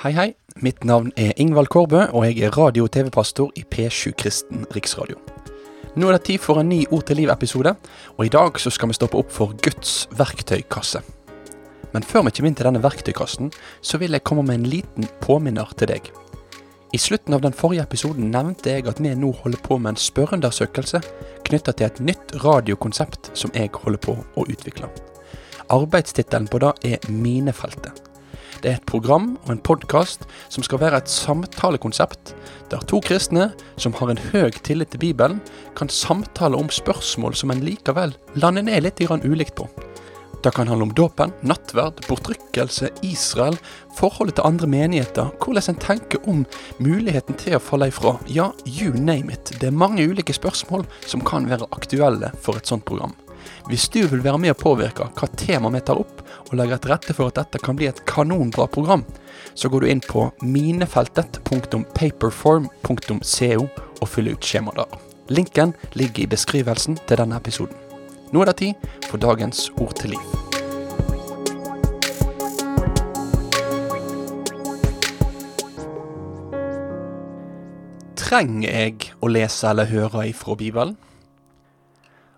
Hei, hei. Mitt navn er Ingvald Kårbø, og jeg er radio- og TV-pastor i P7 Kristen Riksradio. Nå er det tid for en ny Ord til liv-episode, og i dag så skal vi stoppe opp for Guds verktøykasse. Men før vi kommer inn til denne verktøykassen, så vil jeg komme med en liten påminner til deg. I slutten av den forrige episoden nevnte jeg at vi nå holder på med en spørreundersøkelse knytta til et nytt radiokonsept som jeg holder på å utvikle. Arbeidstittelen på det er Minefeltet. Det er et program og en podkast som skal være et samtalekonsept der to kristne som har en høy tillit til Bibelen, kan samtale om spørsmål som en likevel lander ned litt ulikt på. Det kan handle om dåpen, nattverd, bortrykkelse, Israel, forholdet til andre menigheter, hvordan en tenker om muligheten til å falle ifra. Ja, you name it. Det er mange ulike spørsmål som kan være aktuelle for et sånt program. Hvis du vil være med å påvirke hva tema vi tar opp, og legger til rette for at dette kan bli et kanonbra program, så går du inn på minefeltet.paperform.co og fyller ut skjemaet der. Linken ligger i beskrivelsen til denne episoden. Nå er det tid for dagens Ord til liv. Trenger jeg å lese eller høre ifra Bibelen?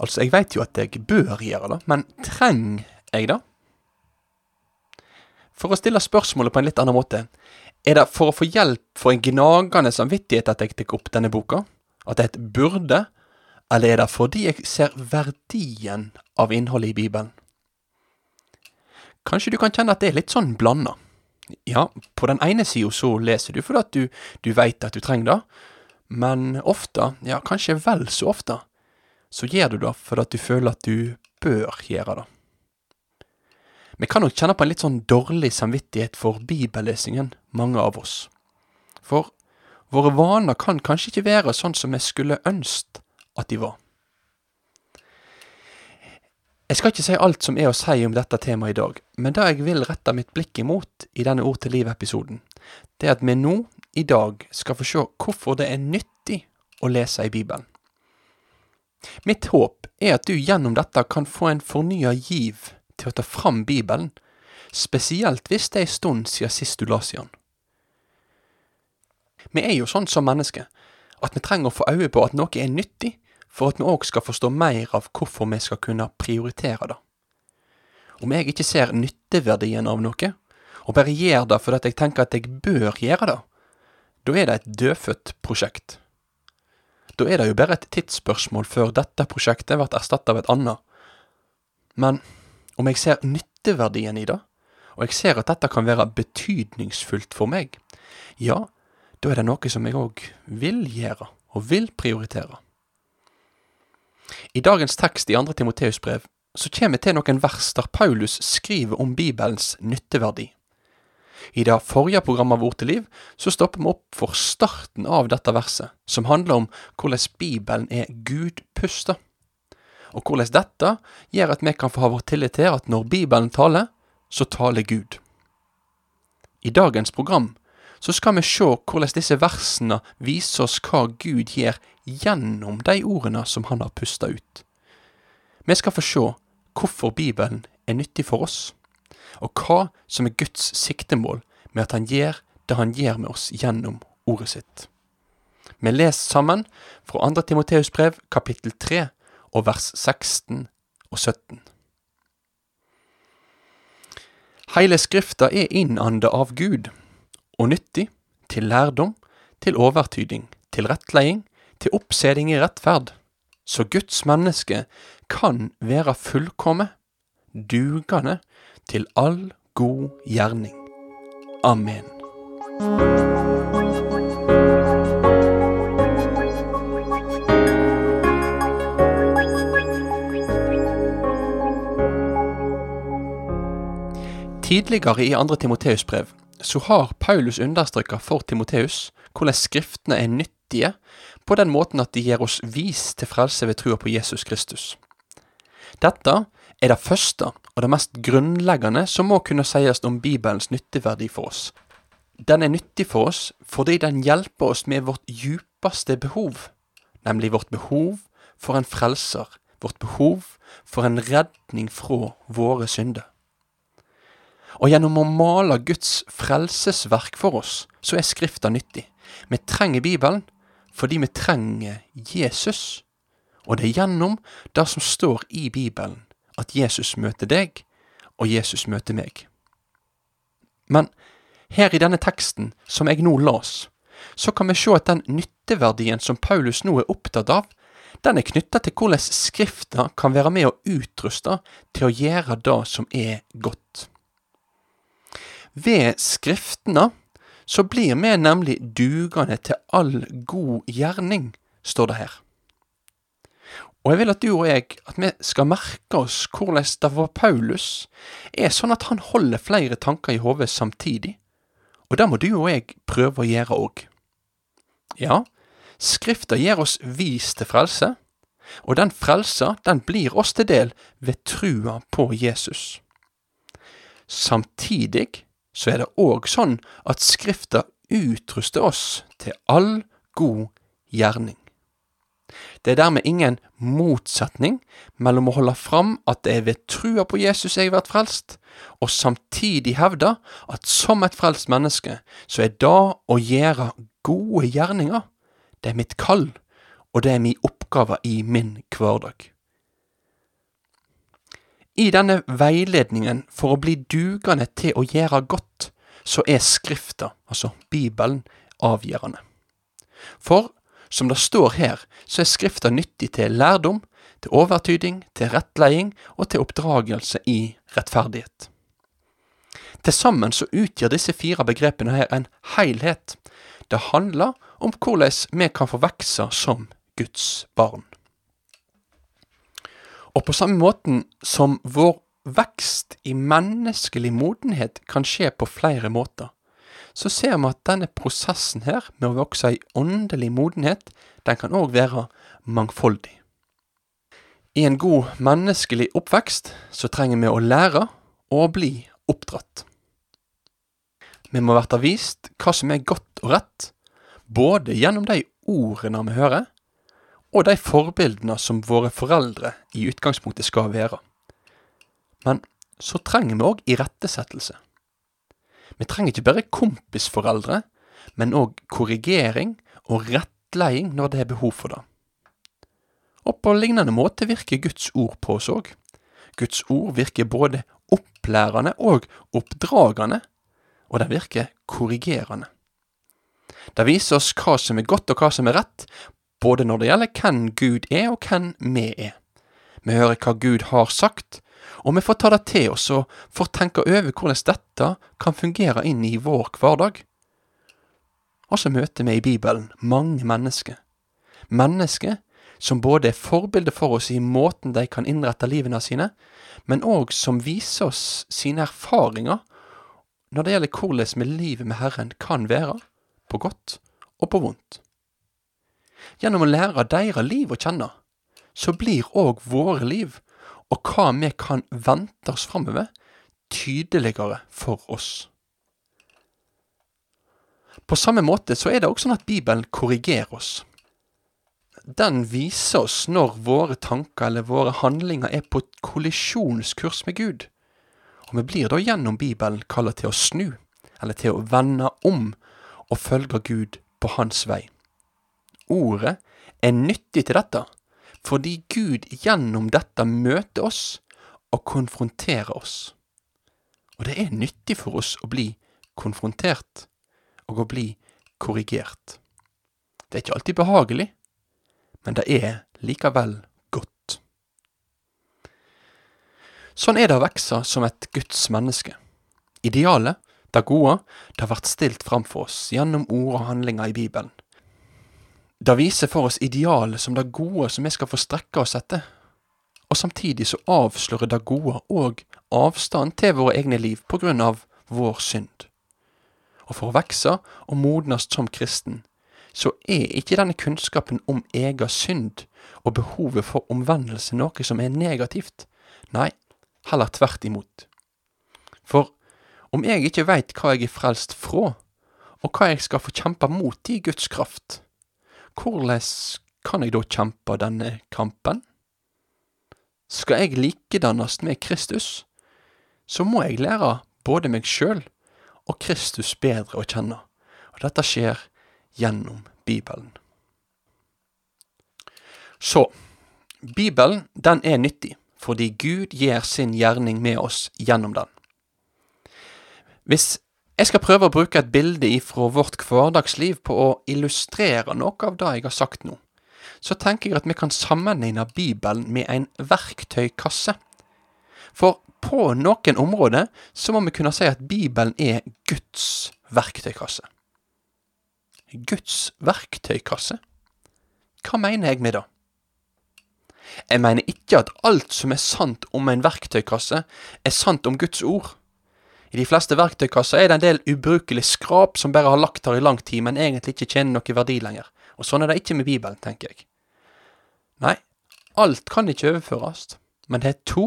Altså, jeg vet jo at jeg bør gjøre det, men trenger jeg det? For å stille spørsmålet på en litt annen måte, er det for å få hjelp for en gnagende samvittighet at jeg tar opp denne boka? At det er et burde? Eller er det fordi jeg ser verdien av innholdet i Bibelen? Kanskje du kan kjenne at det er litt sånn blanda. Ja, på den ene sida så leser du fordi at du, du veit at du trenger det, men ofte, ja kanskje vel så ofte, så gjør du det fordi at du føler at du bør gjøre det. Vi kan nok kjenne på en litt sånn dårlig samvittighet for bibellesingen, mange av oss. For våre vaner kan kanskje ikke være sånn som vi skulle ønske at de var. Jeg skal ikke si alt som er å si om dette temaet i dag, men det jeg vil rette mitt blikk imot i denne Ord til liv-episoden, det er at vi nå, i dag, skal få se hvorfor det er nyttig å lese i Bibelen. Mitt håp er at du gjennom dette kan få en fornya giv til å ta fram Bibelen, spesielt hvis det er en stund siden sist du leste i den. Vi er jo sånn som mennesker at vi trenger å få øye på at noe er nyttig, for at vi òg skal forstå mer av hvorfor vi skal kunne prioritere det. Om jeg ikke ser nytteverdien av noe, og bare gjør det fordi jeg tenker at jeg bør gjøre det, da er det et dødfødt prosjekt. Da er det jo bare et tidsspørsmål før dette prosjektet blir erstattet av et annet. Men om jeg ser nytteverdien i det, og jeg ser at dette kan være betydningsfullt for meg, ja, da er det noe som jeg òg vil gjøre, og vil prioritere. I dagens tekst i 2. Timoteus brev så kommer vi til noen vers der Paulus skriver om Bibelens nytteverdi. I det forrige programmet av liv så stopper vi opp for starten av dette verset, som handler om hvordan Bibelen er gudpusta, og hvordan dette gjør at vi kan få ha vår tillit til at når Bibelen taler, så taler Gud. I dagens program så skal vi se hvordan disse versene viser oss hva Gud gjør gjennom de ordene som han har pusta ut. Vi skal få se hvorfor Bibelen er nyttig for oss, og hva som er Guds siktemål med at han gjør det han gjør med oss gjennom ordet sitt. Vi leser sammen fra 2. Timoteus brev kapittel 3 og vers 16 og 17. Hele Skrifta er innanda av Gud og nyttig til lærdom, til overtyding, til rettleding, til oppseding i rettferd, så Guds menneske kan være fullkomme, dugende til all god gjerning. Amen. Tidligere i 2. Timoteus brev så har Paulus understreka for Timoteus hvordan skriftene er nyttige på den måten at de gir oss vis til frelse ved trua på Jesus Kristus. Dette er det første og det mest grunnleggende som må kunne sies om Bibelens nytteverdi for oss. Den er nyttig for oss fordi den hjelper oss med vårt djupeste behov, nemlig vårt behov for en frelser, vårt behov for en redning fra våre synder. Og gjennom å male Guds frelsesverk for oss, så er Skrifta nyttig. Vi trenger Bibelen fordi vi trenger Jesus. Og det er gjennom det som står i Bibelen, at Jesus møter deg, og Jesus møter meg. Men her i denne teksten, som jeg nå las, så kan vi se at den nytteverdien som Paulus nå er opptatt av, den er knytta til hvordan Skrifta kan være med å utruste til å gjøre det som er godt. Ved Skriftene så blir vi nemlig dugende til all god gjerning, står det her. Og jeg vil at du og jeg at vi skal merke oss hvordan det for Paulus er sånn at han holder flere tanker i hodet samtidig. Og det må du og jeg prøve å gjøre òg. Ja, Skrifta gir oss vis til frelse, og den frelsa, den blir oss til del ved trua på Jesus. Samtidig så er det òg sånn at Skrifta utruster oss til all god gjerning. Det er dermed ingen motsetning mellom å holde fram at det er ved trua på Jesus jeg har vært frelst, og samtidig hevde at som et frelst menneske, så er det å gjøre gode gjerninger, det er mitt kall, og det er min oppgave i min hverdag. I denne veiledningen for å bli dugende til å gjøre godt, så er Skrifta, altså Bibelen, avgjørende. For som det står her, så er Skrifta nyttig til lærdom, til overtyding, til rettleding og til oppdragelse i rettferdighet. Til sammen så utgjør disse fire begrepene her en helhet. Det handler om hvordan vi kan få vokse som Guds barn. Og på samme måten som vår vekst i menneskelig modenhet kan skje på flere måter, så ser vi at denne prosessen her med å vokse i åndelig modenhet, den kan òg være mangfoldig. I en god menneskelig oppvekst så trenger vi å lære og bli oppdratt. Vi må bli vist hva som er godt og rett, både gjennom de ordene vi hører, og de forbildene som våre foreldre i utgangspunktet skal være. Men så trenger vi òg irettesettelse. Vi trenger ikke bare kompisforeldre, men òg korrigering og rettleding når det er behov for det. Og på lignende måte virker Guds ord på oss òg. Guds ord virker både opplærende og oppdragende, og det virker korrigerende. Det viser oss hva som er godt og hva som er rett, både når det gjelder hvem Gud er og hvem vi er. Vi hører hva Gud har sagt, og vi får ta det til oss og får tenke over hvordan dette kan fungere inn i vår hverdag. Og så møter vi i Bibelen mange mennesker. Mennesker som både er forbilder for oss i måten de kan innrette livene sine, men òg som viser oss sine erfaringer når det gjelder hvordan livet med Herren kan være, på godt og på vondt. Gjennom å lære deres liv å kjenne, så blir òg våre liv, og hva vi kan vente oss framover, tydeligere for oss. På samme måte så er det også sånn at Bibelen korrigerer oss. Den viser oss når våre tanker eller våre handlinger er på kollisjonskurs med Gud. Og vi blir da gjennom Bibelen kalt til å snu, eller til å vende om og følge Gud på hans vei ordet er nyttig til dette, fordi Gud gjennom dette møter oss og konfronterer oss. Og det er nyttig for oss å bli konfrontert og å bli korrigert. Det er ikke alltid behagelig, men det er likevel godt. Sånn er det å vokse som et Guds menneske. Idealet, det gode, det har vært stilt fram for oss gjennom ord og handlinger i Bibelen. Det viser for oss idealet som det gode som vi skal få strekke oss etter, og samtidig så avslører det gode og avstand til våre egne liv på grunn av vår synd. Og for å vokse og modnes som kristen, så er ikke denne kunnskapen om egen synd og behovet for omvendelse noe som er negativt. Nei, heller tvert imot. For om jeg ikke veit hva jeg er frelst fra, og hva jeg skal få kjempe mot i Guds kraft, hvordan kan jeg da kjempe denne kampen? Skal jeg likedannes med Kristus, så må jeg lære både meg sjøl og Kristus bedre å kjenne. Og dette skjer gjennom Bibelen. Så Bibelen den er nyttig fordi Gud gjør sin gjerning med oss gjennom den. Hvis jeg skal prøve å bruke et bilde ifra vårt hverdagsliv på å illustrere noe av det jeg har sagt nå, så tenker jeg at vi kan sammenligne Bibelen med en verktøykasse. For på noen områder så må vi kunne si at Bibelen er Guds verktøykasse. Guds verktøykasse? Hva mener jeg med det? Jeg mener ikke at alt som er sant om en verktøykasse, er sant om Guds ord. I de fleste verktøykasser er det en del ubrukelig skrap som bare har lagt her i lang tid, men egentlig ikke tjener noe verdi lenger. Og sånn er det ikke med Bibelen, tenker jeg. Nei, alt kan ikke overføres, men det er to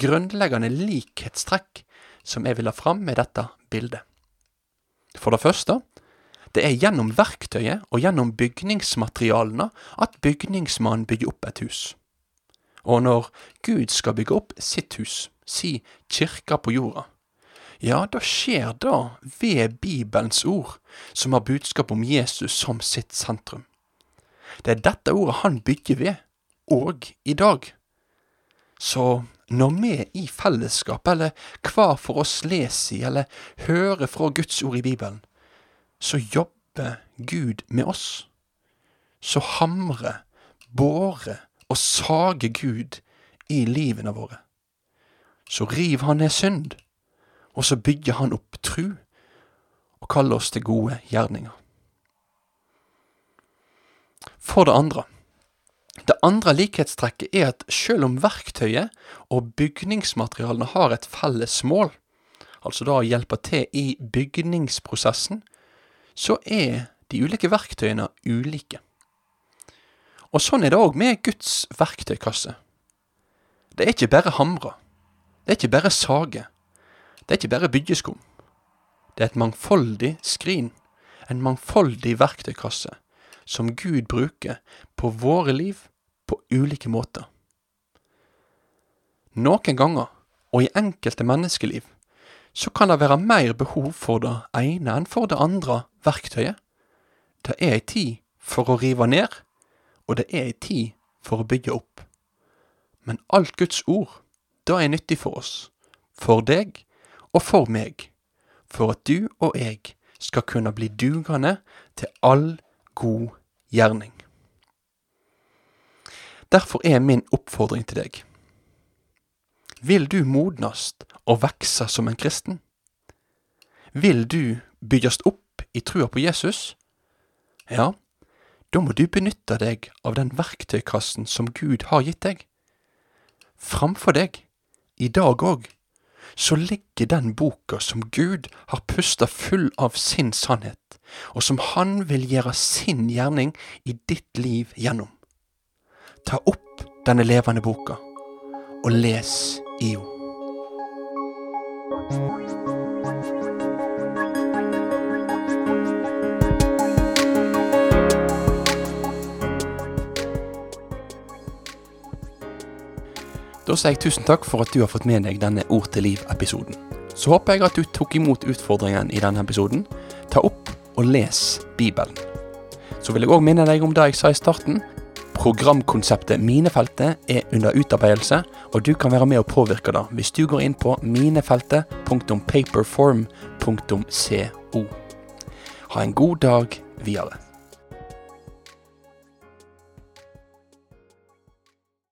grunnleggende likhetstrekk som jeg vil ha fram med dette bildet. For det første, det er gjennom verktøyet og gjennom bygningsmaterialene at bygningsmannen bygger opp et hus. Og når Gud skal bygge opp sitt hus, si kirka på jorda, ja, det skjer da ved Bibelens ord, som har budskap om Jesus som sitt sentrum. Det er dette ordet han bygger ved, og i dag. Så når vi i fellesskap, eller hver for oss leser i eller hører fra Guds ord i Bibelen, så jobber Gud med oss. Så hamrer, bårer og sager Gud i livene våre. Så riv han ned synd, og så bygger han opp tru og kaller oss til gode gjerninger. For det andre. Det andre likhetstrekket er at selv om verktøyet og bygningsmaterialene har et felles mål, altså da å hjelpe til i bygningsprosessen, så er de ulike verktøyene ulike. Og sånn er det òg med Guds verktøykasse. Det er ikke bare hamre. Det er ikke bare sage. Det er ikke bare byggeskum. Det er et mangfoldig skrin, en mangfoldig verktøykasse, som Gud bruker på våre liv på ulike måter. Noen ganger, og i enkelte menneskeliv, så kan det være mer behov for det ene enn for det andre verktøyet. Det er ei tid for å rive ned, og det er ei tid for å bygge opp. Men alt Guds ord, det er nyttig for oss, for deg og for meg, for at du og jeg skal kunne bli dugende til all god gjerning. Derfor er min oppfordring til deg. Vil du modnast og vekse som en kristen? Vil du bygges opp i trua på Jesus? Ja, da må du benytte deg av den verktøykassen som Gud har gitt deg. Framfor deg, i dag òg, så ligger den boka som Gud har pusta full av sin sannhet, og som Han vil gjøre sin gjerning i ditt liv gjennom. Ta opp denne levende boka, og les i henne. Da sier jeg tusen takk for at du har fått med deg denne Ord til liv-episoden. Så håper jeg at du tok imot utfordringen i denne episoden. Ta opp og les Bibelen. Så vil jeg òg minne deg om det jeg sa i starten. Programkonseptet Minefeltet er under utarbeidelse, og du kan være med å påvirke det hvis du går inn på minefeltet.paperform.co. Ha en god dag videre.